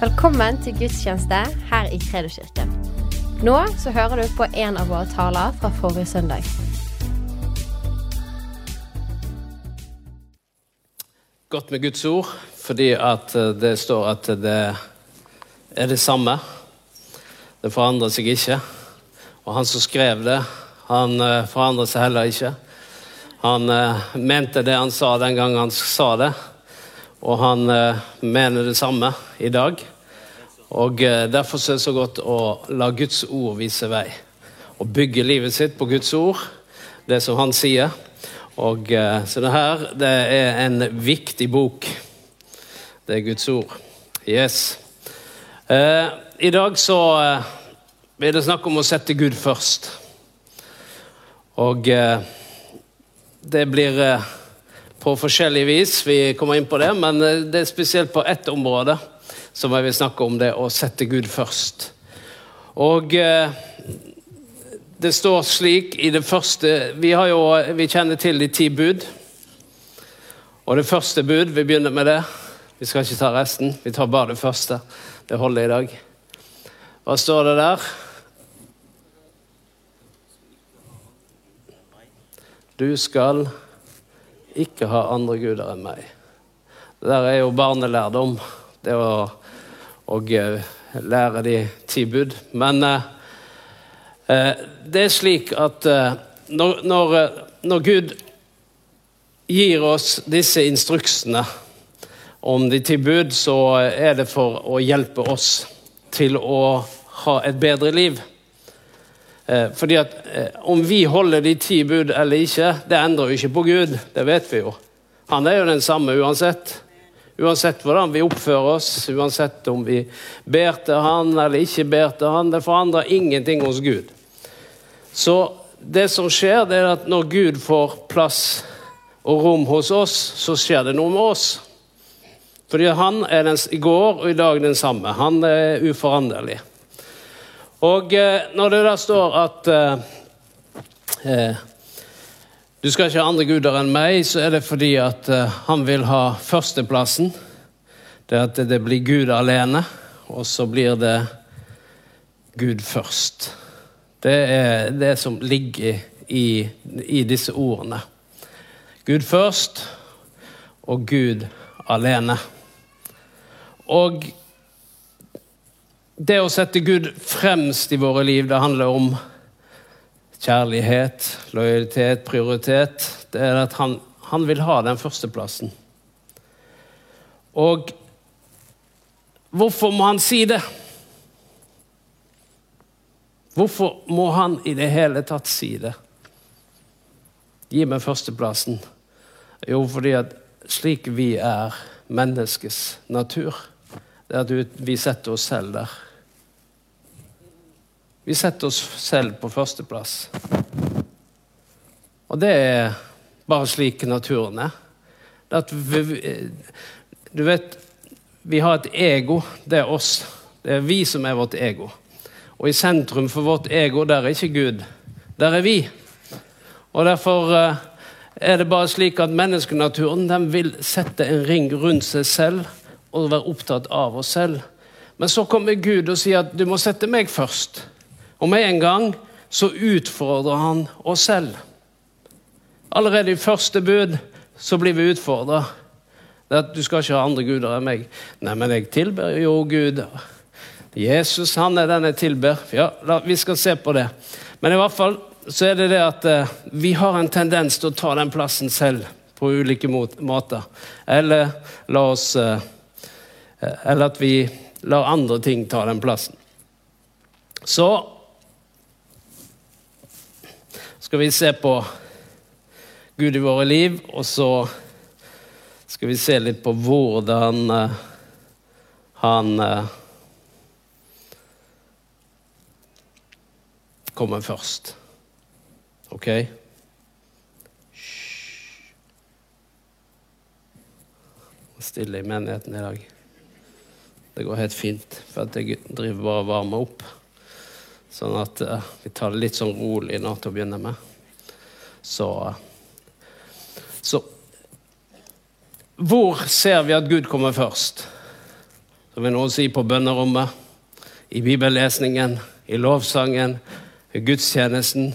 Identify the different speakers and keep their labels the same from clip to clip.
Speaker 1: Velkommen til gudstjeneste her i Kredoskirken. Nå så hører du på en av våre taler fra forrige søndag.
Speaker 2: Godt med Guds ord, fordi at eh, det står at det er det samme. Det forandrer seg ikke. Og han som skrev det, han eh, forandrer seg heller ikke. Han eh, mente det han sa den gangen han sa det, og han mener det samme i dag. Og eh, Derfor er det så godt å la Guds ord vise vei. Og bygge livet sitt på Guds ord, det som han sier. Og eh, Så det her det er en viktig bok. Det er Guds ord. Yes. Eh, I dag så blir det snakk om å sette Gud først. Og det blir på forskjellig vis vi kommer inn på det, men det er spesielt på ett område som jeg vil snakke om det å sette Gud først. Og eh, det står slik i det første Vi, jo, vi kjenner til de ti bud. Og det første bud, vi begynner med det. Vi skal ikke ta resten, vi tar bare det første. Det holder i dag. Hva står det der? Du skal ikke ha andre guder enn meg. Det der er jo barnelærdom, det å, å eh, lære de ti bud. Men eh, eh, det er slik at eh, når, når, eh, når Gud gir oss disse instruksene om de ti bud, så er det for å hjelpe oss til å ha et bedre liv. Eh, fordi at Om vi holder de ti bud eller ikke, det endrer jo ikke på Gud. Det vet vi jo. Han er jo den samme uansett. Uansett hvordan vi oppfører oss, uansett om vi ber til han eller ikke ber til han. Det forandrer ingenting hos Gud. Så det som skjer, det er at når Gud får plass og rom hos oss, så skjer det noe med oss. Fordi han er den, i går og i dag den samme. Han er uforanderlig. Og eh, når det da står at eh, eh, du skal ikke ha andre guder enn meg, så er det fordi at eh, han vil ha førsteplassen. Det at det blir Gud alene, og så blir det Gud først. Det er det som ligger i, i disse ordene. Gud først og Gud alene. Og det å sette Gud fremst i våre liv, det handler om kjærlighet, lojalitet, prioritet. Det er at han, han vil ha den førsteplassen. Og hvorfor må han si det? Hvorfor må han i det hele tatt si det? Gi meg førsteplassen. Jo, fordi at slik vi er menneskets natur, det er at vi setter oss selv der. Vi setter oss selv på førsteplass. Og det er bare slik naturen er. vi, du vet, vi har et ego. Det er oss. Det er vi som er vårt ego. Og i sentrum for vårt ego, der er ikke Gud. Der er vi. Og derfor eh, er det bare slik at menneskenaturen den vil sette en ring rundt seg selv og være opptatt av oss selv. Men så kommer Gud og sier at du må sette meg først. Og med en gang så utfordrer han oss selv. Allerede i første bud så blir vi utfordra. Du skal ikke ha andre guder enn meg. Nei, men jeg tilber jo Gud. Jesus han er den jeg tilber. Ja, la, Vi skal se på det. Men i hvert fall så er det det at eh, vi har en tendens til å ta den plassen selv på ulike måter. Eller la oss eh, Eller at vi lar andre ting ta den plassen. Så skal vi se på Gud i våre liv, og så skal vi se litt på hvordan uh, han uh, kommer først. OK? Stille i menigheten i dag. Det går helt fint, for jeg driver bare og varmer opp. Sånn at uh, vi tar det litt sånn rolig nå til å begynne med. Så, så Hvor ser vi at Gud kommer først? som vi nå sier på bønnerommet, i bibellesningen, i lovsangen, i gudstjenesten.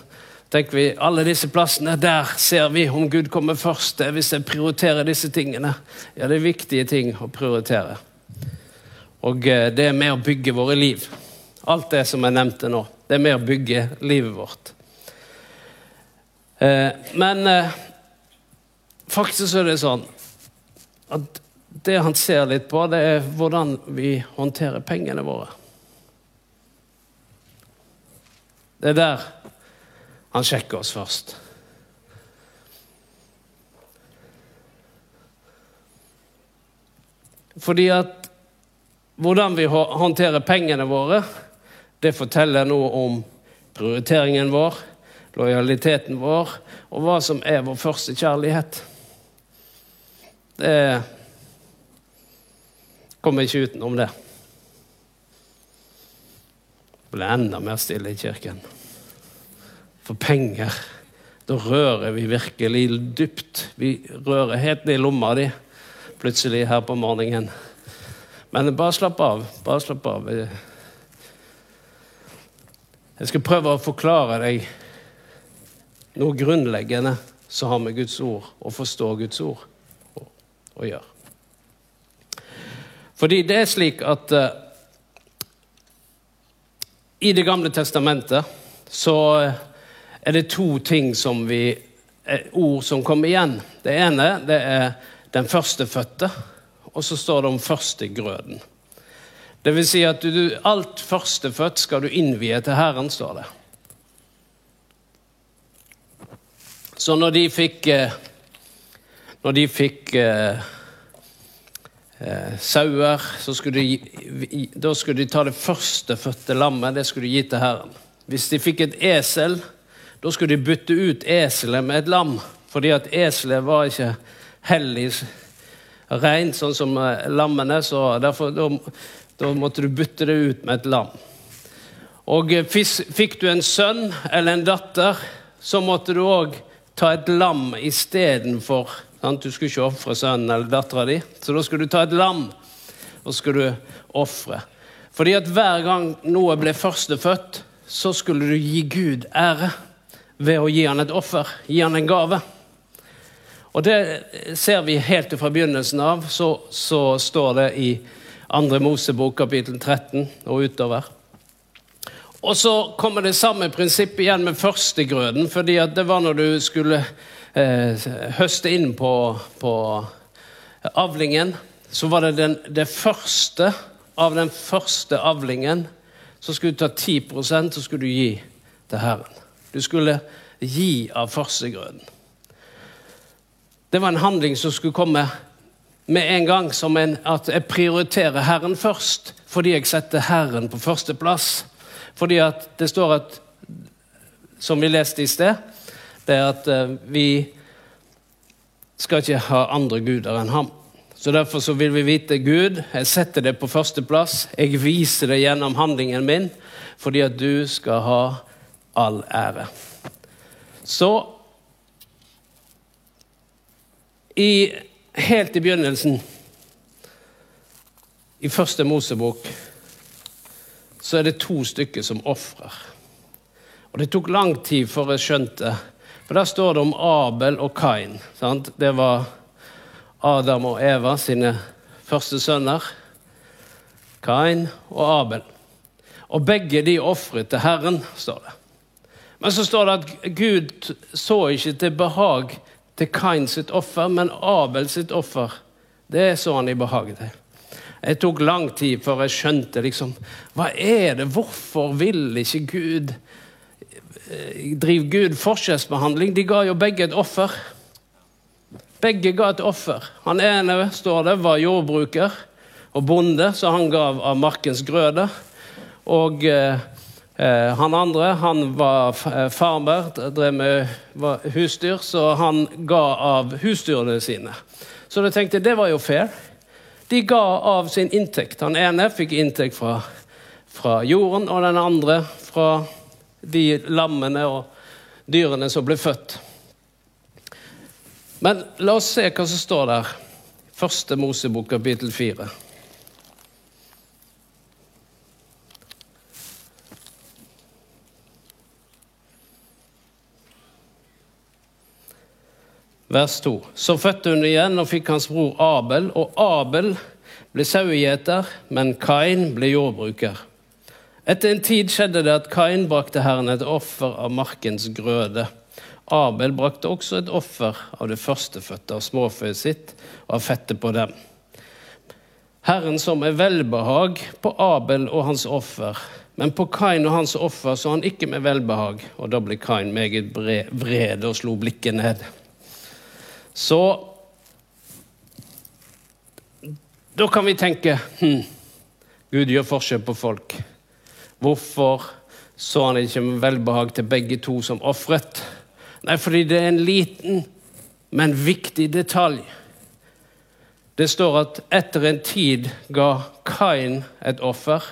Speaker 2: Tenker vi, Alle disse plassene, der ser vi om Gud kommer først. Det er hvis jeg prioriterer disse tingene. Ja, det er viktige ting å prioritere. Og eh, det er med å bygge våre liv. Alt det som jeg nevnte nå, det er med å bygge livet vårt. Eh, men eh, faktisk så er det sånn at det han ser litt på, det er hvordan vi håndterer pengene våre. Det er der han sjekker oss først. Fordi at hvordan vi håndterer pengene våre, det forteller noe om prioriteringen vår, lojaliteten vår, og hva som er vår første kjærlighet. Det kommer ikke utenom det. Det blir enda mer stille i kirken. For penger, da rører vi virkelig dypt. Vi rører helt ned i lomma di plutselig her på morgenen. Men bare slapp av. Bare slapp av. Jeg skal prøve å forklare deg noe grunnleggende som har med Guds ord å forstå Guds ord å, gjøre. Fordi det er slik at uh, i Det gamle testamentet så er det to ting som vi ord som kommer igjen. Det ene det er den førstefødte, og så står det om førstegrøden. Det vil si at du, alt førstefødt skal du innvie til Herren, står det. Så når de fikk eh, Når de fikk eh, eh, sauer, så skulle de, da skulle de ta det førstefødte lammet. Det skulle de gi til Herren. Hvis de fikk et esel, da skulle de bytte ut eselet med et lam. Fordi at eselet var ikke hellig rent, sånn som lammene. Så derfor da, da måtte du bytte det ut med et lam. Og eh, fikk du en sønn eller en datter, så måtte du òg ta et lam istedenfor. Du skulle ikke ofre sønnen eller dattera di, så da skulle du ta et lam og skulle du ofre. Fordi at hver gang noe ble førstefødt, så skulle du gi Gud ære ved å gi han et offer, gi han en gave. Og det ser vi helt fra begynnelsen av. Så, så står det i 2. Mosebok kapittel 13 og utover. Og så kommer det samme prinsipp igjen med førstegrøden, fordi det var når du skulle eh, høste inn på, på, avlingen, så var det den, det første av den første avlingen. Så skulle du ta 10% så skulle du gi til Herren. Du skulle gi av førstegrøden. Det var en handling som skulle komme med en gang, som en, at jeg prioriterer Herren først, fordi jeg setter Herren på førsteplass. Fordi at det står at Som vi leste i sted, det er at uh, vi skal ikke ha andre guder enn ham. Så Derfor så vil vi vite Gud. Jeg setter det på førsteplass. Jeg viser det gjennom handlingen min, fordi at du skal ha all ære. Så i, Helt i begynnelsen, i første Mosebok så er det to stykker som ofrer. Og det tok lang tid før jeg skjønte For der står det om Abel og Kain. Sant? Det var Adam og Eva sine første sønner. Kain og Abel. Og begge de ofret til Herren, står det. Men så står det at Gud så ikke til behag til Kain sitt offer, men Abel sitt offer. Det så han i behaget. til. Det tok lang tid før jeg skjønte liksom, hva er det, hvorfor vil ikke Gud eh, Driver Gud forskjellsbehandling? De ga jo begge et offer. Begge ga et offer. Han ene står det, var jordbruker og bonde, så han gav av markens grøde. Og eh, han andre han var eh, farmer, drev med husdyr, så han ga av husdyrene sine. Så jeg tenkte det var jo fair. De ga av sin inntekt. Han ene fikk inntekt fra, fra jorden, og den andre fra de lammene og dyrene som ble født. Men la oss se hva som står der. Første Mosebok, kapittel fire. Vers 2. Så fødte hun igjen og fikk hans bror Abel, og Abel ble sauegjeter, men Kain ble jordbruker. Etter en tid skjedde det at Kain brakte Herren et offer av markens grøde. Abel brakte også et offer av det førstefødte av småføet sitt og av fettet på dem. Herren som er velbehag på Abel og hans offer, men på Kain og hans offer så han ikke med velbehag. Og da ble Kain meget vred og slo blikket ned. Så da kan vi tenke hm, Gud gjør forskjell på folk. Hvorfor så han ikke med velbehag til begge to som ofret? Nei, fordi det er en liten, men viktig detalj. Det står at etter en tid ga Kain et offer.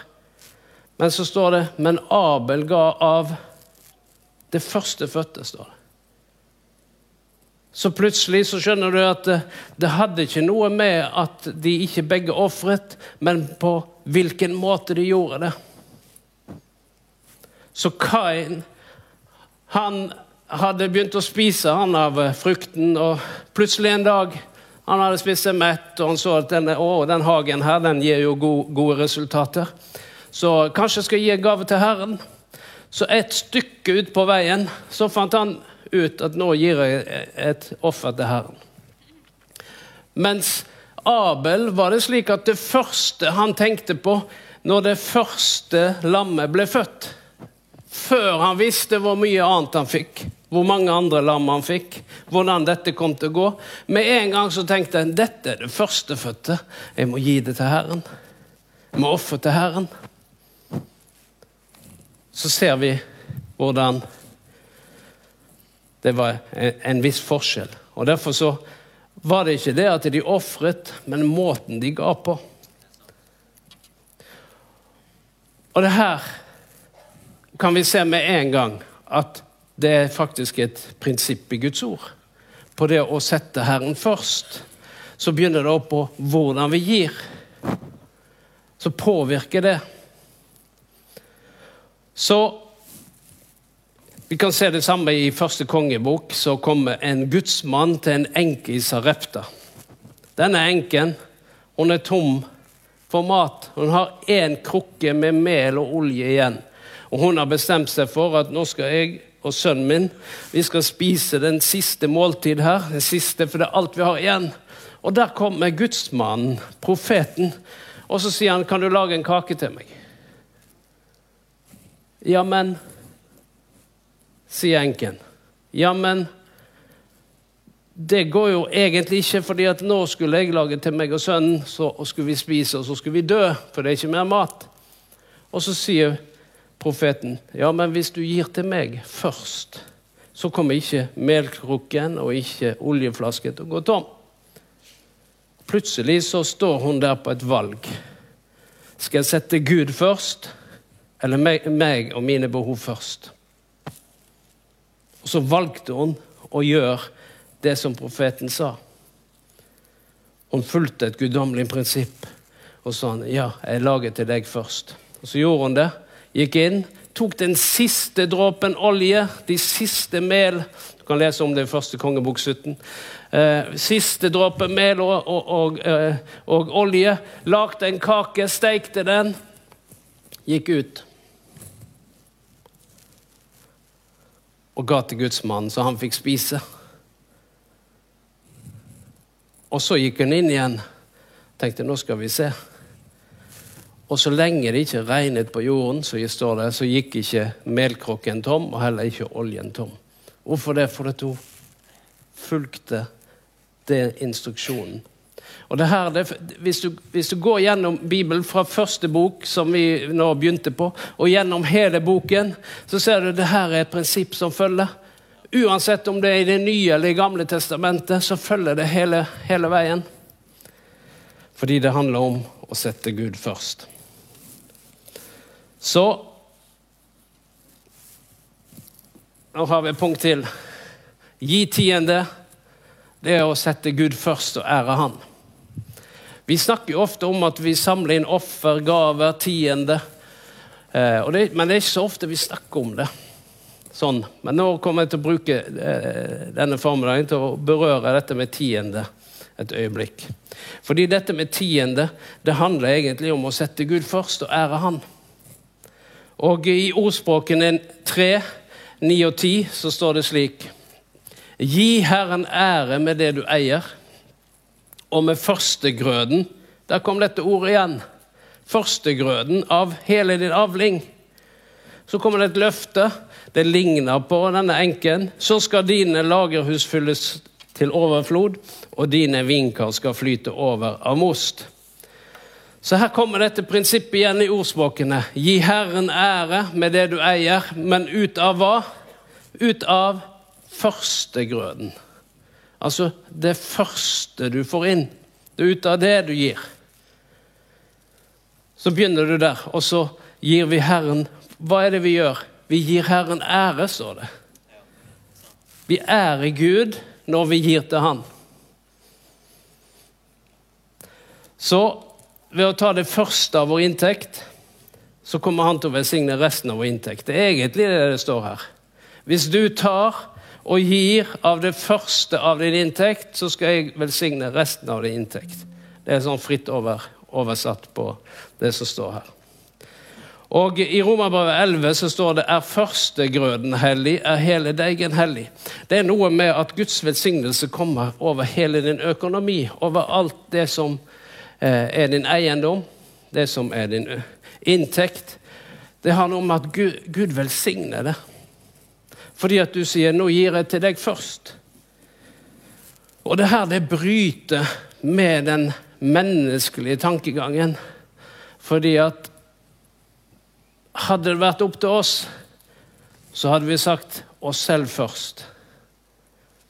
Speaker 2: Men så står det men Abel ga av det førstefødte. står det. Så plutselig så skjønner du at det, det hadde ikke noe med at de ikke begge ofret, men på hvilken måte de gjorde det. Så Kain han hadde begynt å spise han av frukten, og plutselig en dag han hadde spist seg mett, og han så at denne, å, den hagen her den gir jo gode, gode resultater. Så kanskje jeg skal gi en gave til Herren. Så et stykke ut på veien så fant han ut at nå gir jeg et offer til Herren. Mens Abel var det slik at det første han tenkte på når det første lammet ble født, før han visste hvor mye annet han fikk, hvor mange andre lam han fikk, hvordan dette kom til å gå Med en gang så tenkte han dette er det førstefødte. Jeg må gi det til Herren. Jeg må ofre til Herren. Så ser vi hvordan det var en viss forskjell. Og Derfor så var det ikke det at de ofret, men måten de ga på. Og det her kan vi se med en gang at det er faktisk et prinsipp i Guds ord. På det å sette Herren først. Så begynner det opp på hvordan vi gir. Så påvirker det. Så vi kan se det samme i første kongebok. Så kommer en gudsmann til en enke i Sarepta. Denne enken hun er tom for mat. Hun har én krukke med mel og olje igjen. Og hun har bestemt seg for at nå skal jeg og sønnen min vi skal spise den siste måltid her. Den siste, For det er alt vi har igjen. Og der kommer gudsmannen, profeten, og så sier han, 'Kan du lage en kake til meg?' Ja, men sier enken. Ja, men det går jo egentlig ikke, fordi at nå skulle jeg lage til meg og sønnen, så og skulle vi spise, og så skulle vi dø, for det er ikke mer mat. Og så sier profeten, ja, men hvis du gir til meg først, så kommer ikke melkrukken og ikke oljeflasken til å gå tom. Plutselig så står hun der på et valg. Skal jeg sette Gud først, eller meg og mine behov først? Og så valgte hun å gjøre det som profeten sa. Hun fulgte et guddommelig prinsipp og sa han, ja, jeg lager til deg først. Og Så gjorde hun det. Gikk inn, tok den siste dråpen olje, de siste mel Du kan lese om det i første kongebok 17. Eh, siste dråpe mel og, og, og, eh, og olje. Lagde en kake, steikte den, gikk ut. Og ga til gudsmannen, så han fikk spise. Og så gikk hun inn igjen. Tenkte nå skal vi se. Og så lenge det ikke regnet på jorden, så, står det, så gikk ikke melkrokken tom, og heller ikke oljen tom. Hvorfor det? Fordi hun fulgte den instruksjonen. Og det her, det, hvis, du, hvis, du, går gjennom Bibelen fra første bok, som vi nå begynte på, og gjennom hele boken, så ser du at det her er et prinsipp som følger. Uansett om det er i Det nye eller i Gamle testamentet, så følger det hele, hele veien. Fordi det handler om å sette Gud først. Så Nå har vi et punkt til. Gi tiende. Det er å sette Gud først og ære Han. Vi snakker jo ofte om at vi samler inn offer, gaver, tiende. Eh, det, men det er ikke så ofte vi snakker om det. sånn. Men nå kommer jeg til å bruke eh, denne formiddagen til å berøre dette med tiende et øyeblikk. Fordi dette med tiende det handler egentlig om å sette Gud først og ære Han. Og i ordspråkene 3, 9 og 10 så står det slik Gi Herren ære med det du eier, og med førstegrøden Der kom dette ordet igjen. Førstegrøden av hele din avling. Så kommer det et løfte. Det ligner på denne enken. Så skal dine lagerhus fylles til overflod, og dine vinkar skal flyte over av most. Så her kommer dette prinsippet igjen i ordspråkene. Gi Herren ære med det du eier, men ut av hva? Ut av førstegrøden. Altså det første du får inn. Det er ut av det du gir. Så begynner du der, og så gir vi Herren Hva er det vi gjør? Vi gir Herren ære, står det. Vi ærer Gud når vi gir til Han. Så ved å ta det første av vår inntekt, så kommer Han til å velsigne resten av vår inntekt. Det er egentlig det det står her. Hvis du tar og gir av det første av din inntekt, så skal jeg velsigne resten av din inntekt. Det er sånn fritt over, oversatt på det som står her. Og I Romerbrevet 11 så står det er førstegrøden hellig, er hele deigen hellig. Det er noe med at Guds velsignelse kommer over hele din økonomi, over alt det som eh, er din eiendom, det som er din inntekt. Det har noe med at Gud, Gud velsigner det. Fordi at du sier 'nå gir jeg til deg først'. Og det her det bryter med den menneskelige tankegangen. Fordi at hadde det vært opp til oss, så hadde vi sagt oss selv først.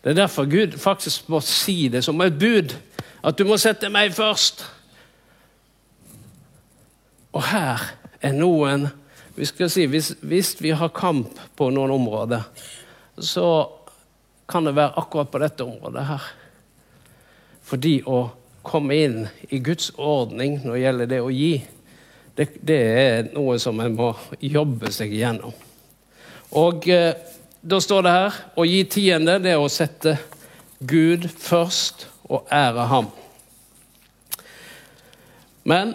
Speaker 2: Det er derfor Gud faktisk må si det som et bud. At du må sette meg først. Og her er noen vi skal si, hvis, hvis, vi har kamp på noen områder, så kan det være akkurat på dette området her. Fordi å komme inn i Guds ordning når det gjelder det å gi, det, det er noe som en må jobbe seg igjennom. Og eh, da står det her å gi tiende, det er å sette Gud først og ære ham. Men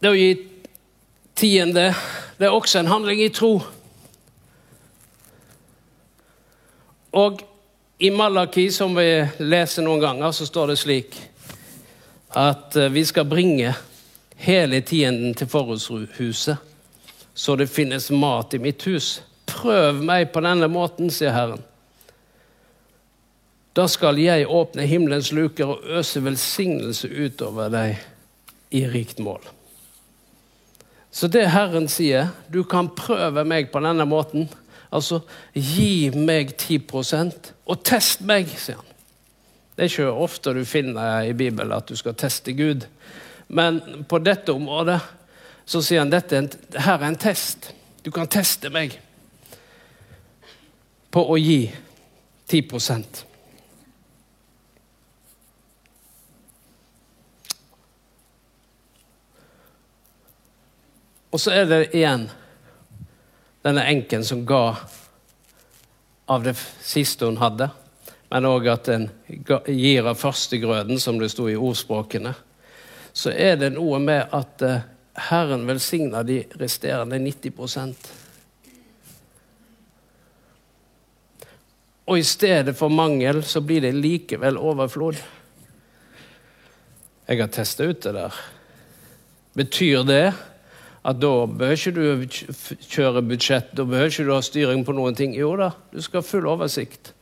Speaker 2: det å gi tiende, det er også en handling i tro. Og i Malaki, som vi leser noen ganger, så står det slik at eh, vi skal bringe hele tienden til forrådshuset, så det finnes mat i mitt hus. Prøv meg på denne måten, sier Herren. Da skal jeg åpne himmelens luker og øse velsignelse utover deg i rikt mål. Så det Herren sier, du kan prøve meg på denne måten. Altså, gi meg 10% og test meg, sier han. Det er ikke ofte du finner i Bibelen at du skal teste Gud. Men på dette området så sier han dette her er en test. Du kan teste meg på å gi 10 Og så er det igjen denne enken som ga av det siste hun hadde, men òg at en gir av førstegrøden, som det sto i ordspråkene så er det noe med at eh, Herren velsigner de resterende 90 Og i stedet for mangel så blir det likevel overflod. Jeg har testa ut det der. Betyr det at da behøver ikke du kjøre budsjett, da behøver ikke du ha styring på noen ting? Jo da, du skal ha full oversikt.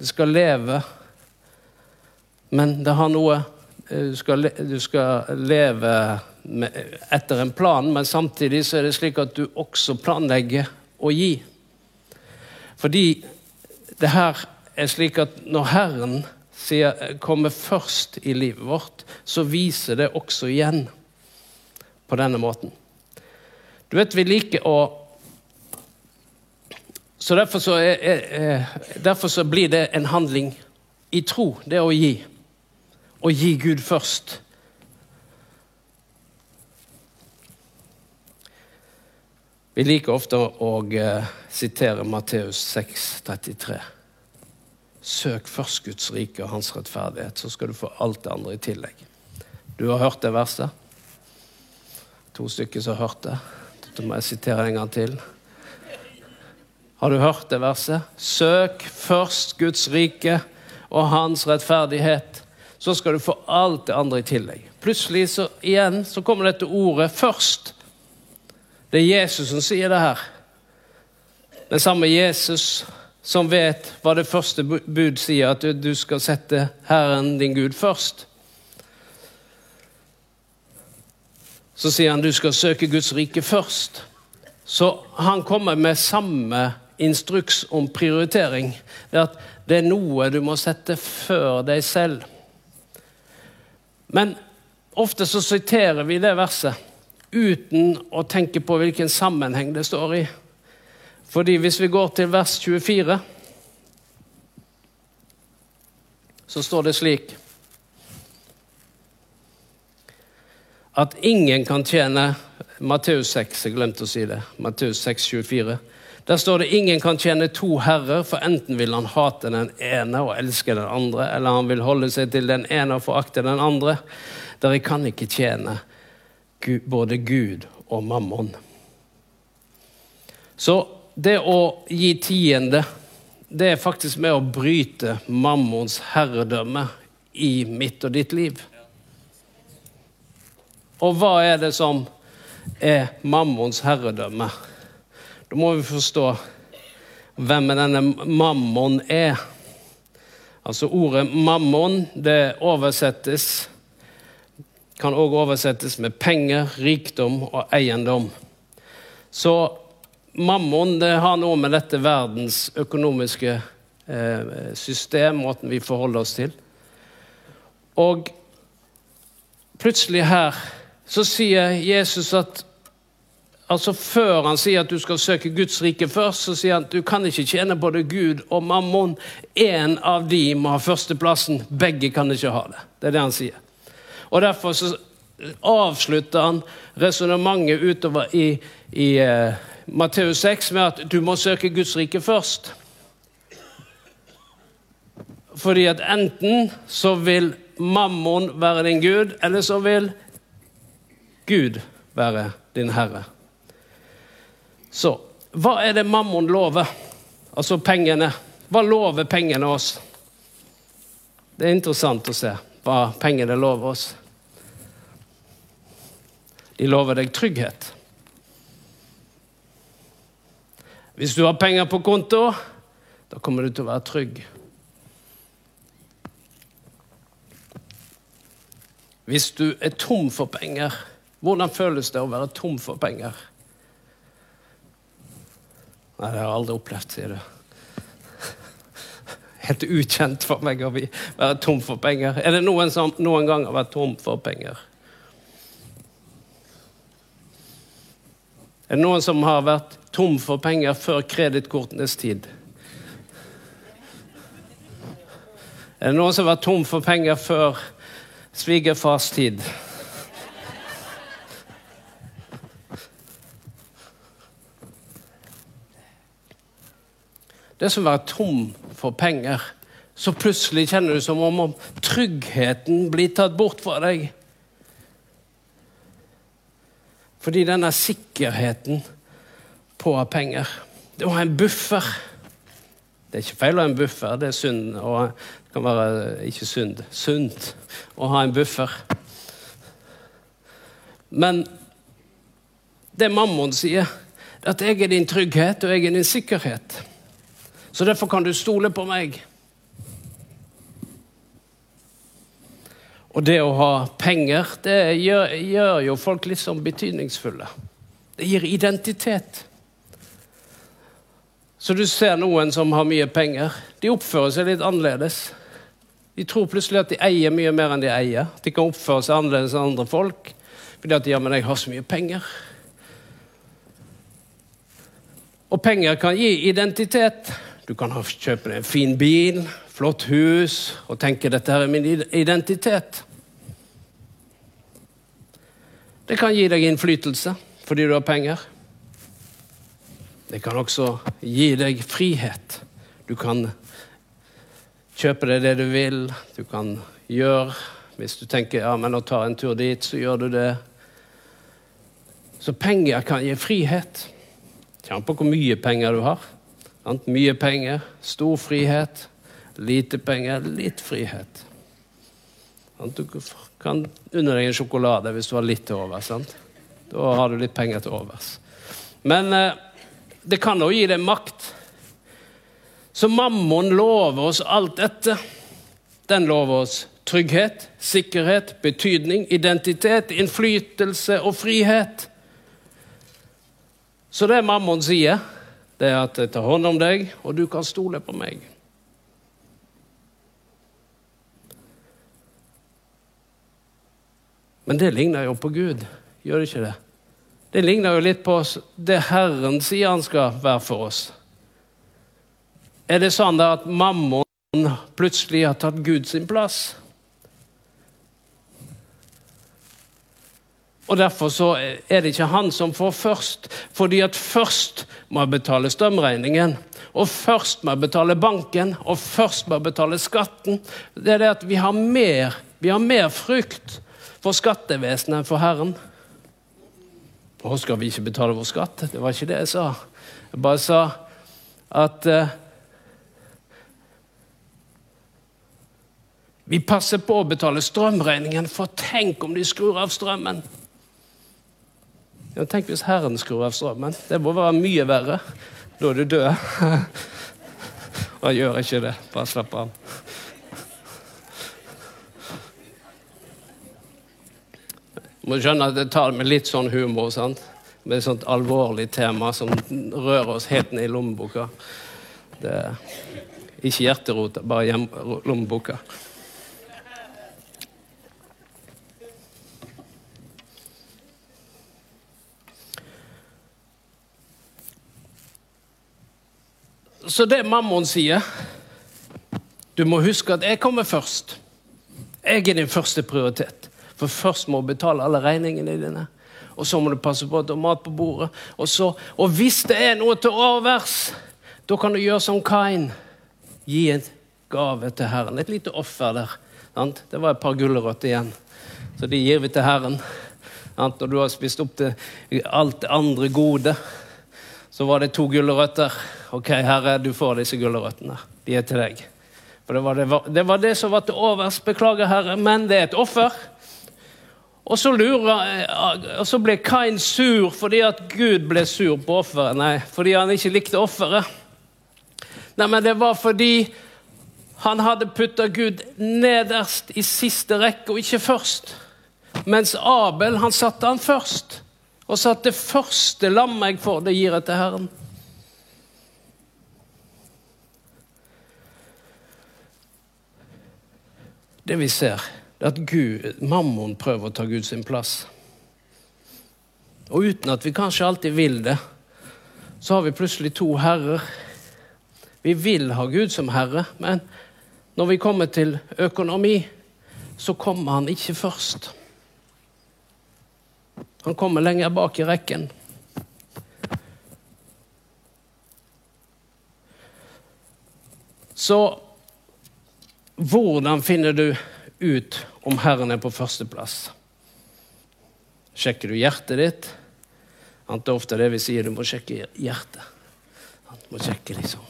Speaker 2: Du skal leve. Men det har noe Eh, du skal, du skal leve med, etter en plan, men samtidig så er det slik at du også planlegger å gi. Fordi det her er slik at når Herren sier, kommer først i livet vårt, så viser det også igjen på denne måten. Du vet, vi liker å Så derfor så, er, er, derfor så blir det en handling i tro, det å gi Å gi Gud først. Vi liker ofte å uh, sitere Matteus 6, 33. Søk først Guds rike og hans rettferdighet, så skal du få alt det andre i tillegg. Du har hørt det verset? To stykker som har hørt det. Dette må jeg sitere en gang til. Har du hørt det verset? Søk først Guds rike og hans rettferdighet, så skal du få alt det andre i tillegg. Plutselig så igjen så kommer dette ordet 'først'. Det er Jesus som sier det her. Den samme Jesus som vet hva det første bud sier, at du skal sette Herren din Gud først. Så sier han du skal søke Guds rike først. Så han kommer med samme instruks om prioritering. Det at det er noe du må sette før deg selv. Men ofte så siterer vi det verset uten å tenke på hvilken sammenheng det står i. Fordi hvis vi går til vers 24, så står det slik at ingen kan tjene Matteus 6, jeg glemte å si det. Matteus 6, 24. Der står det ingen kan tjene to herrer, for enten vil han hate den ene og elske den andre, eller han vil holde seg til den ene og forakte den andre. Dere kan ikke tjene både Gud og mammon. Så det å gi tiende, det er faktisk med å bryte mammons herredømme i mitt og ditt liv. Og hva er det som er mammons herredømme? Da må vi forstå hvem denne mammon er. Altså Ordet mammon det oversettes kan òg oversettes med penger, rikdom og eiendom. Så mammon det har noe med dette verdens økonomiske eh, system, måten vi forholder oss til. Og plutselig her så sier Jesus at Altså Før han sier at du skal søke Guds rike først, så sier han at du kan ikke tjene både Gud og mammon. Én av de må ha førsteplassen. Begge kan ikke ha det. Det er det han sier. Og Derfor så avslutter han resonnementet utover i, i uh, Matteus 6 med at du må søke Guds rike først. Fordi at enten så vil mammon være din gud, eller så vil Gud være din herre. Så hva er det mammon lover? Altså pengene. Hva lover pengene oss? Det er interessant å se hva pengene lover oss. De lover deg trygghet. Hvis du har penger på konto, da kommer du til å være trygg. Hvis du er tom for penger, hvordan føles det å være tom for penger? Nei, det har jeg aldri opplevd, sier du. Helt ukjent for meg å være tom for penger. Er det noen som noen gang har vært tom for penger? Er det noen som har vært tom for penger før kredittkortenes tid? Er det noen som har vært tom for penger før svigerfars tid? Det er som å være tom for penger. Så plutselig kjenner du som om tryggheten blir tatt bort fra deg. Fordi denne sikkerheten på å ha penger Det å ha en buffer Det er ikke feil å ha en buffer, det er synd. Og det kan være ikke synd, sunt å ha en buffer. Men det mammon sier, er at jeg er din trygghet, og jeg er din sikkerhet. Så derfor kan du stole på meg. Og det å ha penger, det gjør, gjør jo folk litt sånn betydningsfulle. Det gir identitet. Så du ser noen som har mye penger. De oppfører seg litt annerledes. De tror plutselig at de eier mye mer enn de eier. De kan oppføre seg annerledes enn andre folk fordi at ja, men jeg har så mye penger. Og penger kan gi identitet. Du kan kjøpe deg en fin bil, flott hus og tenke dette her er min identitet. Det kan gi deg innflytelse fordi du har penger. Det kan også gi deg frihet. Du kan kjøpe deg det du vil. Du kan gjøre Hvis du tenker ja, men å ta en tur dit, så gjør du det. Så penger kan gi frihet. Kjenn på hvor mye penger du har. Sant? Mye penger, stor frihet. Lite penger, litt frihet. Sant? Du kan unne deg en sjokolade hvis du har litt til overs. Da har du litt penger til overs. Men eh, det kan òg gi deg makt. Så mammon lover oss alt dette. Den lover oss trygghet, sikkerhet, betydning, identitet, innflytelse og frihet. Så det mammon sier, det er at jeg tar hånd om deg, og du kan stole på meg. Men det ligner jo på Gud, gjør det ikke det? Det ligner jo litt på det Herren sier han skal være for oss. Er det sånn at mammon plutselig har tatt Gud sin plass? Og Derfor så er det ikke han som får først, fordi at først må jeg betale strømregningen. Og først må jeg betale banken, og først må jeg betale skatten. Det er det at vi har mer, vi har mer frykt for skattevesenet enn for Herren. Nå skal vi ikke betale vår skatt? Det var ikke det jeg sa. Jeg bare sa at uh, Vi passer på å betale strømregningen, for tenk om de skrur av strømmen. Ja, tenk hvis Herren skrur av strømmen. Det må være mye verre. Da er du død. Og han gjør ikke det. Bare slapp av. Du må skjønne at jeg tar det med litt sånn humor. sant? Med et sånt alvorlig tema som rører oss helt ned i lommeboka. Det ikke hjerterota, bare lommeboka. Så det mammon sier Du må huske at jeg kommer først. Jeg er din første prioritet. For først må du betale alle regningene dine. Og så må du passe på at du har mat på bordet. Og, så, og hvis det er noe til overs, da kan du gjøre som Kain. Gi en gave til Herren. Et lite offer der. Sant? Det var et par gulrøtter igjen. Så de gir vi til Herren. Sant? Når du har spist opp til alt det andre gode, så var det to gulrøtter. Ok, Herre, du får disse gulrøttene. De er til deg. For det var det, det var det, som var til overs. Beklager, Herre, men det er et offer. Og så, lurer, og så ble Kain sur fordi at Gud ble sur på offeret. Nei, fordi han ikke likte offeret. Nei, men det var fordi han hadde putta Gud nederst i siste rekke, og ikke først. Mens Abel han satte han først og sa at det første lammet jeg får, det gir jeg til Herren. Det vi ser, det er at Gud, mammon prøver å ta Gud sin plass. Og uten at vi kanskje alltid vil det, så har vi plutselig to herrer. Vi vil ha Gud som herre, men når vi kommer til økonomi, så kommer han ikke først. Han kommer lenger bak i rekken. Så hvordan finner du ut om Herren er på førsteplass? Sjekker du hjertet ditt? Det er ofte det vi sier, du må sjekke hjertet. Du må sjekke liksom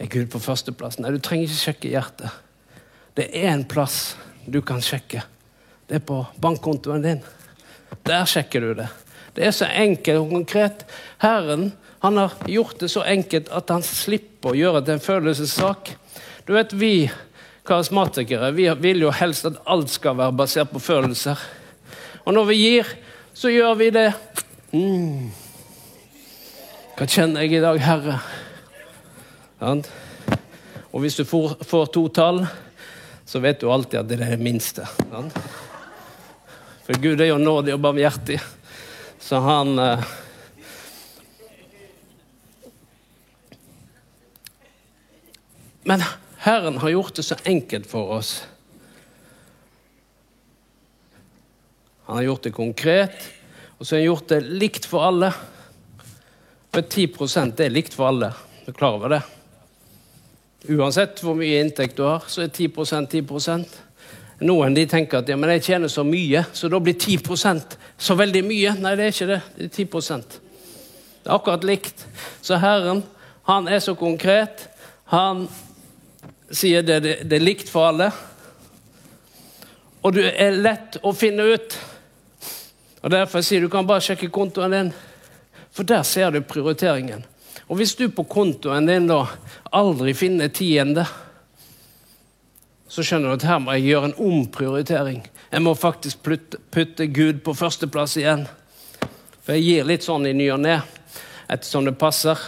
Speaker 2: Er Gud på førsteplass? Nei, du trenger ikke sjekke hjertet. Det er én plass du kan sjekke. Det er på bankkontoen din. Der sjekker du det. Det er så enkelt og konkret. Herren han har gjort det så enkelt at han slipper å gjøre det til en følelsessak. Du vet, Vi karismatikere vi vil jo helst at alt skal være basert på følelser. Og når vi gir, så gjør vi det. Mm. Hva kjenner jeg i dag, Herre? Og hvis du får, får to tall, så vet du alltid at det er det minste. Sant? For Gud er jo nådig og barmhjertig. Så han eh, Men Herren har gjort det så enkelt for oss. Han har gjort det konkret, og så har han gjort det likt for alle. For 10% er likt for alle. Du er klar over det? Uansett hvor mye inntekt du har, så er 10% 10 Noen de tenker at ja, men jeg tjener så mye, så da blir 10% så veldig mye. Nei, det er ikke det. Det er 10% Det er akkurat likt. Så Herren, han er så konkret. Han sier det, det, det er likt for alle. Og du er lett å finne ut. Og Derfor sier du kan bare sjekke kontoen din, for der ser du prioriteringen. Og hvis du på kontoen din da aldri finner tiende, så skjønner du at her må jeg gjøre en omprioritering. Jeg må faktisk putte, putte Gud på førsteplass igjen. For jeg gir litt sånn i ny og ne, ettersom det passer.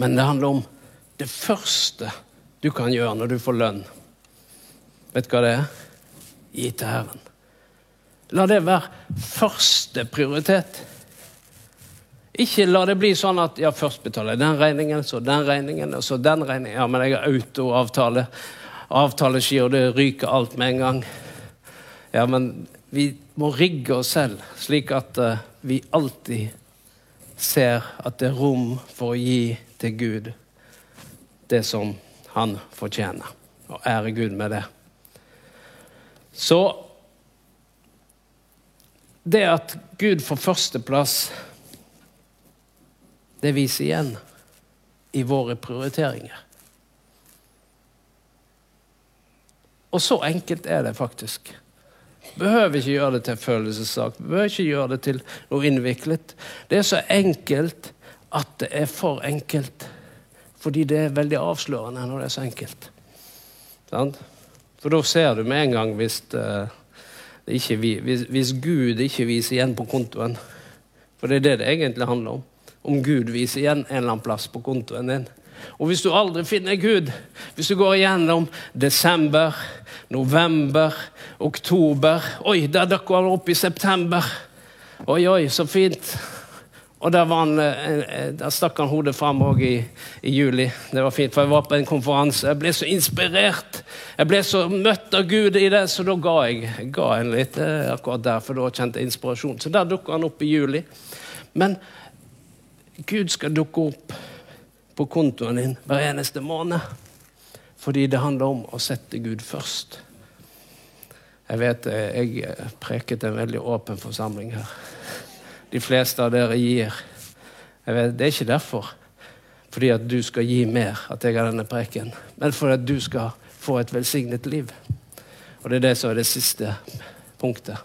Speaker 2: Men det handler om det første du kan gjøre når du får lønn. Vet du hva det er? Gi til Herren. La det være første prioritet. Ikke la det bli sånn at ja, først betaler jeg den regningen, så den regningen, og så den regningen. Ja, men jeg har autoavtale. Avtaleski, og det ryker alt med en gang. Ja, men vi må rigge oss selv slik at uh, vi alltid ser at det er rom for å gi til Gud det som han fortjener. Og ære Gud med det. Så det at Gud får førsteplass det viser igjen i våre prioriteringer. Og så enkelt er det faktisk. Behøver ikke gjøre det til en følelsessak. Behøver ikke gjøre det til noe innviklet. Det er så enkelt at det er for enkelt. Fordi det er veldig avslørende når det er så enkelt. For da ser du med en gang hvis, uh, ikke, hvis, hvis Gud ikke viser igjen på kontoen. For det er det det egentlig handler om om Gud viser igjen en eller annen plass på kontoen din. Og hvis du aldri finner Gud, hvis du går igjennom desember, november, oktober Oi, der dukker han opp i september. Oi, oi, så fint. Og der, han, eh, eh, der stakk han hodet fram òg i, i, juli. Det var fint, for jeg var på en konferanse. Jeg ble så inspirert. Jeg ble så møtt av Gud i det, så da ga jeg, ga en litt eh, akkurat der, for da kjente jeg inspirasjon. Så der dukker han opp i juli. Men Gud skal dukke opp på kontoen din hver eneste måned. Fordi det handler om å sette Gud først. Jeg vet jeg preket en veldig åpen forsamling her. De fleste av dere gir. Vet, det er ikke derfor fordi at du skal gi mer at jeg har denne preken, men for at du skal få et velsignet liv. Og det er det som er det siste punktet.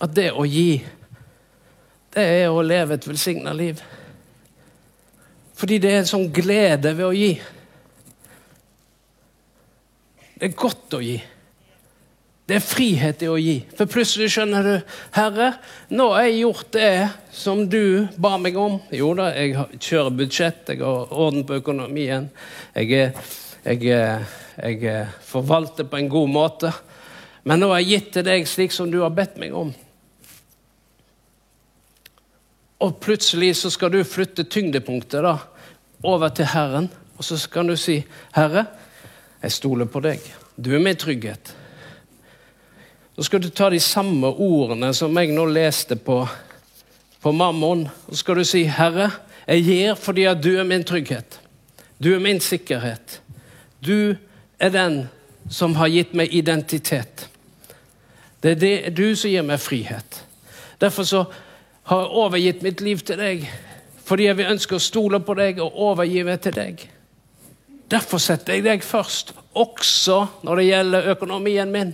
Speaker 2: At det å gi det er å leve et velsigna liv. Fordi det er en sånn glede ved å gi. Det er godt å gi. Det er frihet i å gi. For plutselig skjønner du Herre, nå har jeg gjort det som du ba meg om. Jo da, jeg kjører budsjett, jeg har orden på økonomien. Jeg, jeg, jeg forvalter på en god måte. Men nå har jeg gitt til deg slik som du har bedt meg om. Og plutselig så skal du flytte tyngdepunktet da, over til Herren. Og så kan du si, 'Herre, jeg stoler på deg. Du er min trygghet.' Så skal du ta de samme ordene som jeg nå leste på, på Mammon, og så skal du si, 'Herre, jeg gir fordi at du er min trygghet. Du er min sikkerhet. Du er den som har gitt meg identitet. Det er det, du som gir meg frihet. Derfor så har overgitt mitt liv til deg fordi jeg vil ønske å stole på deg og overgi meg til deg. Derfor setter jeg deg først, også når det gjelder økonomien min.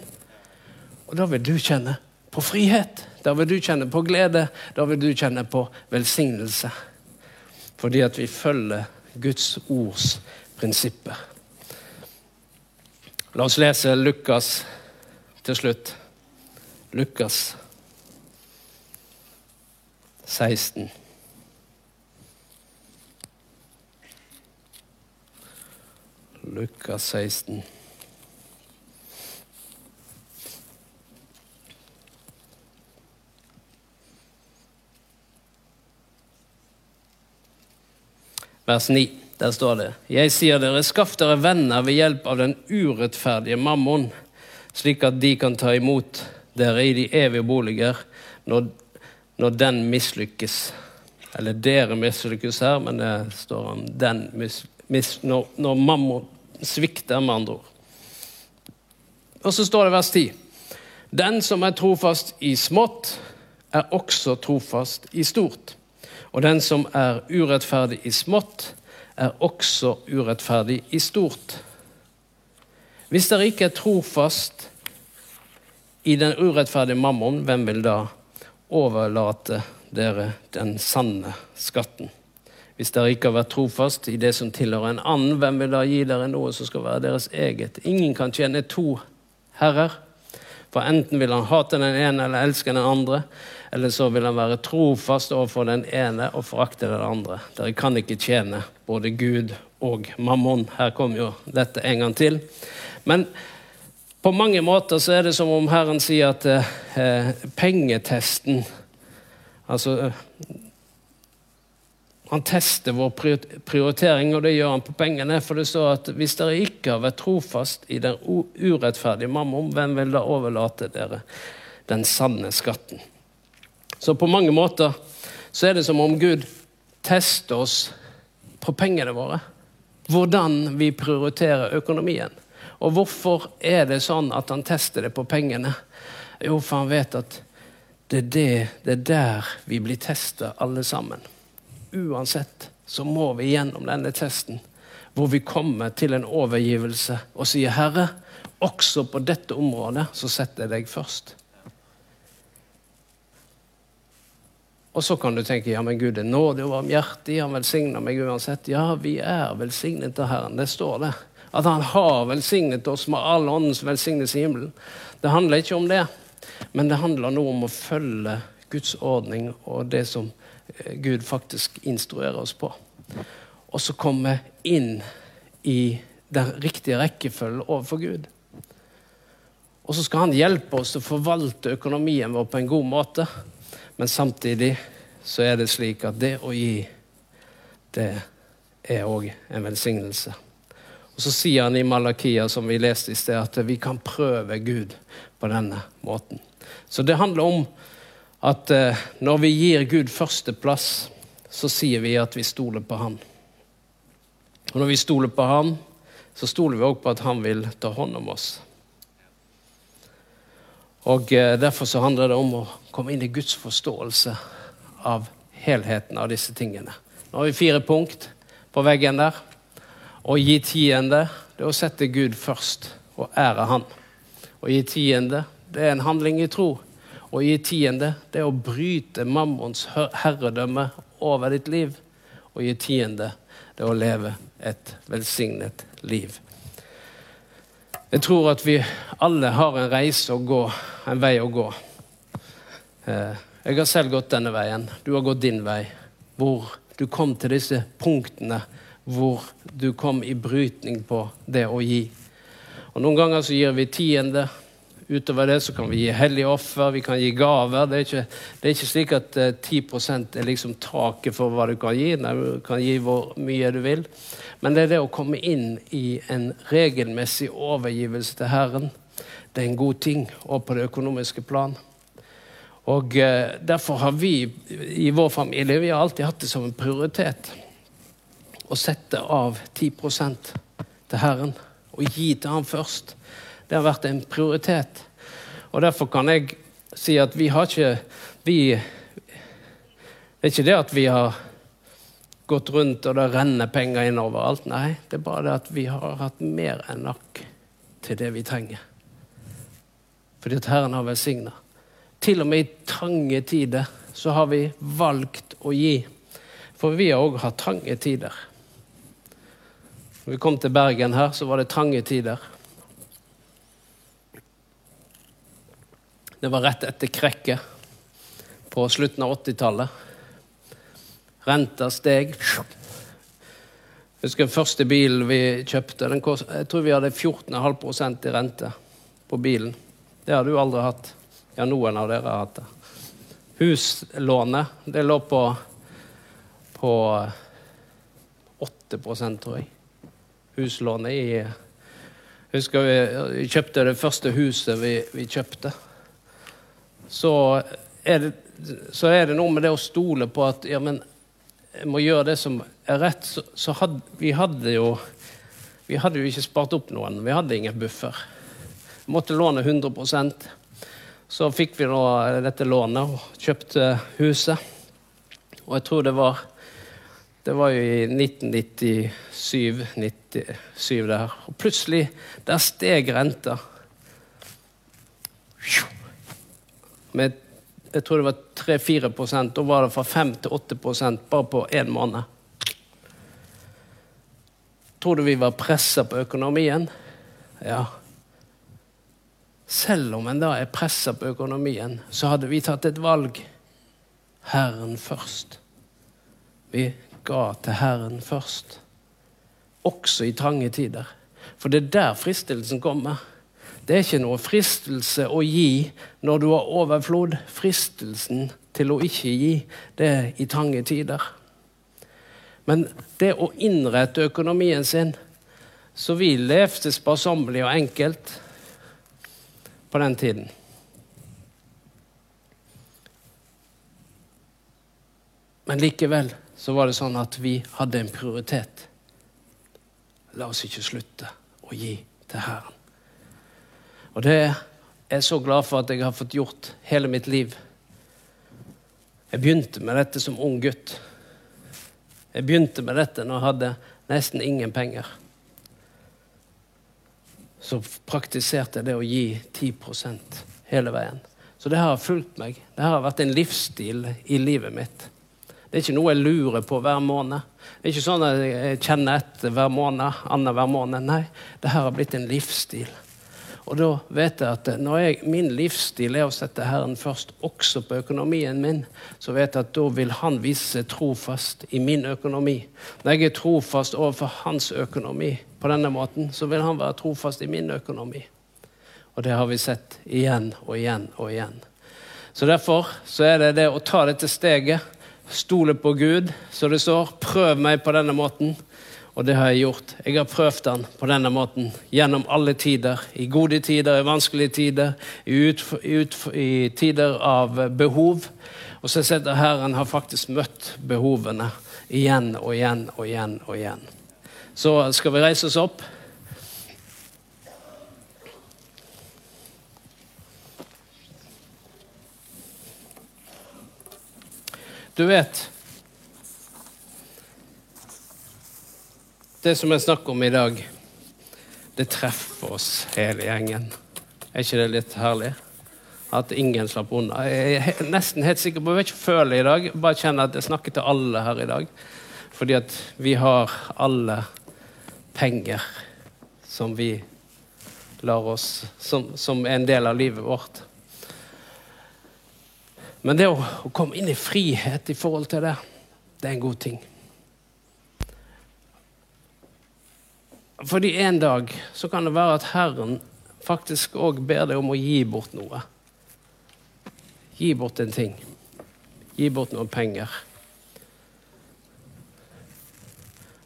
Speaker 2: Og da vil du kjenne på frihet. Da vil du kjenne på glede. Da vil du kjenne på velsignelse. Fordi at vi følger Guds ords prinsipper. La oss lese Lukas til slutt. Lukas 16. Lukas 16. Vers 9. Der står det Jeg sier dere, skaff dere venner ved hjelp av den urettferdige mammon, slik at de kan ta imot dere i de evige boliger når når den mislykkes. Eller dere mislykkes her, men det står om den mis, mis, når, når mammon svikter, med andre ord. Og så står det vers 10. Den som er trofast i smått, er også trofast i stort. Og den som er urettferdig i smått, er også urettferdig i stort. Hvis dere ikke er trofast i den urettferdige mammon, hvem vil da overlate dere den sanne skatten? Hvis dere ikke har vært trofast i det som tilhører en annen, hvem vil da gi dere noe som skal være deres eget? Ingen kan tjene to herrer. For enten vil han hate den ene eller elske den andre, eller så vil han være trofast overfor den ene og forakte den andre. Dere kan ikke tjene både Gud og mammon. Her kommer jo dette en gang til. Men på mange måter så er det som om Herren sier at eh, pengetesten Altså han tester vår prioritering, og det gjør han på pengene. For det står at hvis dere ikke har vært trofast i den urettferdige mammon, hvem vil da overlate dere den sanne skatten? Så på mange måter så er det som om Gud tester oss på pengene våre. Hvordan vi prioriterer økonomien. Og hvorfor er det sånn at han tester det på pengene? Jo, for han vet at det er, det, det er der vi blir testa, alle sammen uansett så må vi gjennom denne testen, hvor vi kommer til en overgivelse og sier, 'Herre, også på dette området så setter jeg deg først'. Og så kan du tenke ja, men Gud er nådig og varmhjertig, han velsigner meg uansett. Ja, vi er velsignet av Herren. Det står det. At han har velsignet oss med all åndens velsignelse i himmelen. Det handler ikke om det, men det handler nå om å følge Guds ordning og det som Eh, Gud faktisk instruerer oss på. Og så komme inn i den riktige rekkefølgen overfor Gud. Og så skal han hjelpe oss til å forvalte økonomien vår på en god måte. Men samtidig så er det slik at det å gi, det er òg en velsignelse. Og Så sier han i Malakia, som vi leste i sted, at vi kan prøve Gud på denne måten. Så det handler om at eh, når vi gir Gud førsteplass, så sier vi at vi stoler på Han. Og når vi stoler på Han, så stoler vi òg på at Han vil ta hånd om oss. Og eh, Derfor så handler det om å komme inn i Guds forståelse av helheten av disse tingene. Nå har vi fire punkt på veggen der. Å gi tiende det er å sette Gud først og ære Han. Å gi tiende det er en handling i tro. Å gi tiende det er å bryte mammons herredømme over ditt liv. Å gi tiende det er å leve et velsignet liv. Jeg tror at vi alle har en reise å gå, en vei å gå. Eh, jeg har selv gått denne veien. Du har gått din vei. Hvor du kom til disse punktene hvor du kom i brytning på det å gi. Og Noen ganger så gir vi tiende, Utover det så kan vi gi hellige offer, vi kan gi gaver. Det er ikke, det er ikke slik at eh, 10% er liksom taket for hva du kan gi. Nei, du kan gi hvor mye du vil. Men det er det å komme inn i en regelmessig overgivelse til Herren. Det er en god ting, og på det økonomiske plan. Og eh, Derfor har vi i vår familie vi har alltid hatt det som en prioritet å sette av 10% til Herren og gi til ham først. Det har vært en prioritet. Og derfor kan jeg si at vi har ikke vi, Det er ikke det at vi har gått rundt og det renner penger inn overalt. Nei, det er bare det at vi har hatt mer enn nok til det vi trenger. Fordi at Herren har velsigna. Til og med i trange tider så har vi valgt å gi. For vi har òg hatt trange tider. Når vi kom til Bergen her, så var det trange tider. Det var rett etter krekket på slutten av 80-tallet. Renta steg. Jeg husker den første bilen vi kjøpte. Kost, jeg tror vi hadde 14,5% i rente på bilen. Det har du aldri hatt. Ja, noen av dere har hatt det. Huslånet, det lå på, på 8 tror jeg. Huslånet i husker vi kjøpte det første huset vi, vi kjøpte så er det så er det noe med det å stole på at ja, men jeg må gjøre det som er rett. Så, så had, vi hadde jo vi hadde jo ikke spart opp noen. Vi hadde ingen buffer. Vi måtte låne 100% Så fikk vi dette lånet og kjøpte huset. Og jeg tror det var det var jo i 1997-97 der. Og plutselig, der steg renta. Med jeg tror det var 3-4 Da var det fra 5 til 8% bare på én måned. Tror du vi var pressa på økonomien? Ja. Selv om en da er pressa på økonomien, så hadde vi tatt et valg. Herren først. Vi ga til Herren først. Også i trange tider. For det er der fristelsen kommer. Det er ikke noe fristelse å gi når du har overflod. Fristelsen til å ikke gi, det er i trange tider. Men det å innrette økonomien sin Så vi levde sparsommelig og enkelt på den tiden. Men likevel så var det sånn at vi hadde en prioritet. La oss ikke slutte å gi til Herren. Og det er jeg så glad for at jeg har fått gjort hele mitt liv. Jeg begynte med dette som ung gutt. Jeg begynte med dette når jeg hadde nesten ingen penger. Så praktiserte jeg det å gi 10% hele veien. Så det har fulgt meg. Det har vært en livsstil i livet mitt. Det er ikke noe jeg lurer på hver måned. Det er ikke sånn at jeg kjenner etter hver måned, annenhver måned. Nei, det her har blitt en livsstil. Og da vet jeg at når jeg, min livsstil er å sette Herren først, også på økonomien min, så vet jeg at da vil Han vise seg trofast i min økonomi. Når jeg er trofast overfor hans økonomi på denne måten, så vil han være trofast i min økonomi. Og det har vi sett igjen og igjen og igjen. Så derfor så er det det å ta dette steget Stole på Gud, så det står. Prøv meg på denne måten. Og det har jeg gjort. Jeg har prøvd han på denne måten gjennom alle tider. I gode tider, i vanskelige tider, i, ut, ut, i tider av behov. Og så ser jeg Herren har faktisk møtt behovene igjen og igjen og igjen og igjen. Så skal vi reise oss opp. Du vet Det som jeg snakker om i dag, det treffer oss hele gjengen. Er ikke det litt herlig? At ingen slapp unna. Jeg er nesten helt sikker på, jeg vet ikke føle i dag, bare kjenner at jeg snakker til alle her i dag. Fordi at vi har alle penger som vi lar oss Som, som er en del av livet vårt. Men det å, å, komme inn i frihet i forhold til det, det er en god ting. Fordi en dag så kan det være at Herren faktisk òg ber deg om å gi bort noe. Gi bort en ting. Gi bort noen penger.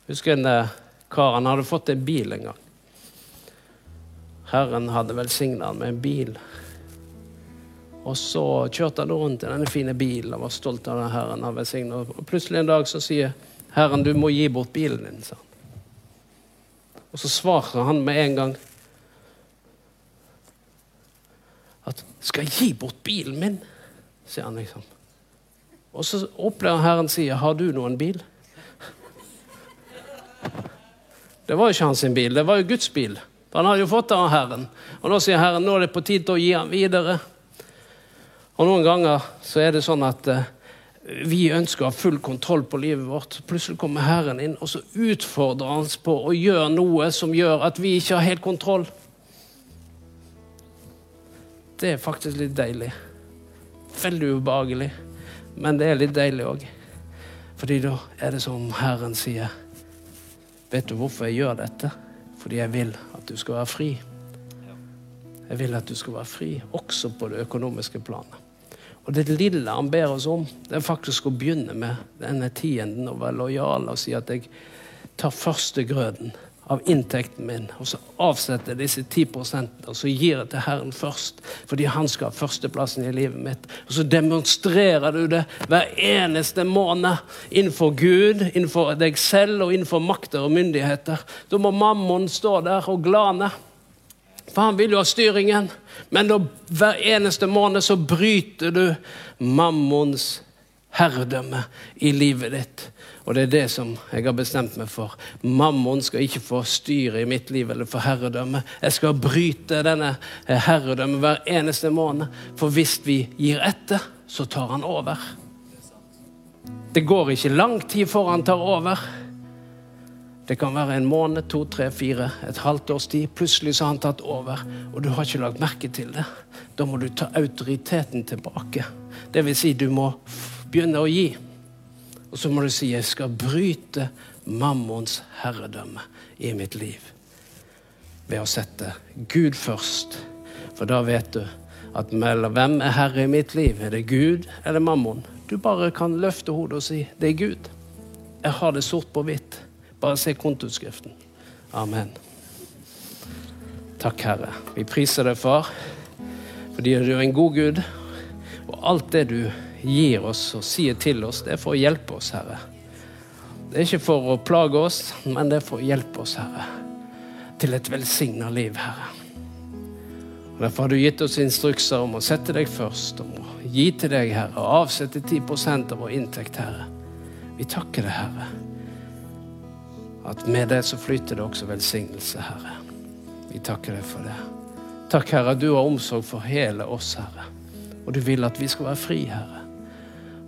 Speaker 2: Husker en eh, kar han hadde fått en bil en gang. Herren hadde velsigna han med en bil. Og så kjørte han rundt i denne fine bilen og var stolt av den Herren har. Og plutselig en dag så sier Herren, du må gi bort bilen din, sa han. Og så svarer han med en gang at Skal jeg gi bort bilen min? sier han liksom. Og så opplever Herren sier, har du noen bil? Det var jo ikke hans bil, det var jo Guds bil. Han hadde jo fått det av Herren. Og nå sier Herren nå er det på tide å gi ham videre. Og noen ganger så er det sånn at uh, vi ønsker å ha full kontroll på livet vårt. Plutselig kommer Herren inn og så utfordrer han oss på å gjøre noe som gjør at vi ikke har helt kontroll. Det er faktisk litt deilig. Veldig ubehagelig, men det er litt deilig òg. Fordi da er det som Herren sier. Vet du hvorfor jeg gjør dette? Fordi jeg vil at du skal være fri. Jeg vil at du skal være fri, også på det økonomiske planet. Og det lille han ber oss om, det er faktisk å begynne med denne tienden og være lojal og si at jeg tar førstegrøden av inntekten min, og så avsetter jeg disse 10 og så gir jeg til Herren først, fordi han skal ha førsteplassen i livet mitt. Og så demonstrerer du det hver eneste måned innenfor Gud, innenfor deg selv og innenfor makter og myndigheter. Da må mammon stå der og glane. For han vil jo ha styringen. Men da, hver eneste måned så bryter du mammons herredømme i livet ditt. Og det er det som jeg har bestemt meg for. Mammon skal ikke få styre i mitt liv eller få herredømme. Jeg skal bryte denne herredømmet hver eneste måned. For hvis vi gir etter, så tar han over. Det går ikke lang tid før han tar over. Det kan være en måned, to, tre, fire, et halvt års tid. Plutselig så har han tatt over, og du har ikke lagt merke til det. Da må du ta autoriteten tilbake. Det vil si, du må begynne å gi. Og så må du si, jeg skal bryte mammons herredømme i mitt liv. Ved å sette Gud først. For da vet du at mellom hvem er herre i mitt liv? Er det Gud eller mammon? Du bare kan løfte hodet og si, det er Gud. Jeg har det sort på hvitt. Bare se kontoutskriften. Amen. Takk, Herre. Vi priser deg, far, fordi du er en god Gud. Og alt det du gir oss og sier til oss, det er for å hjelpe oss, Herre. Det er ikke for å plage oss, men det er for å hjelpe oss, Herre, til et velsigna liv, Herre. Og Derfor har du gitt oss instrukser om å sette deg først, om å gi til deg, Herre, og avsette 10 av vår inntekt, Herre. Vi takker deg, Herre at med det så flyter det også velsignelse, Herre. Vi takker deg for det. Takk, Herre, du har omsorg for hele oss, Herre. Og du vil at vi skal være fri, Herre.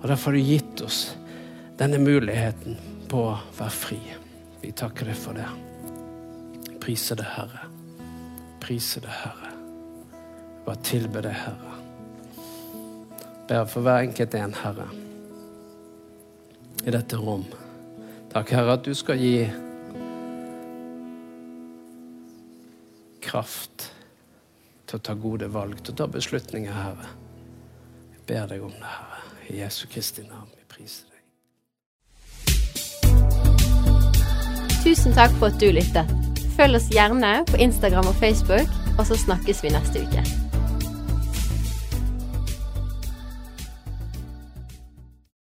Speaker 2: Og Derfor har du gitt oss denne muligheten på å være fri. Vi takker deg for det. Priser det, Herre. Priser det, Herre. Bare tilbe deg, Herre. Ber for hver enkelt en, Herre, i dette rom. Takk, Herre, at du skal gi kraft til å ta gode valg, til å ta beslutninger, Herre. Jeg ber deg om det, Herre. I Jesu Kristi navn. Vi priser deg.
Speaker 1: Tusen takk for at du lyttet. Følg oss gjerne på Instagram og Facebook, og så snakkes vi neste uke.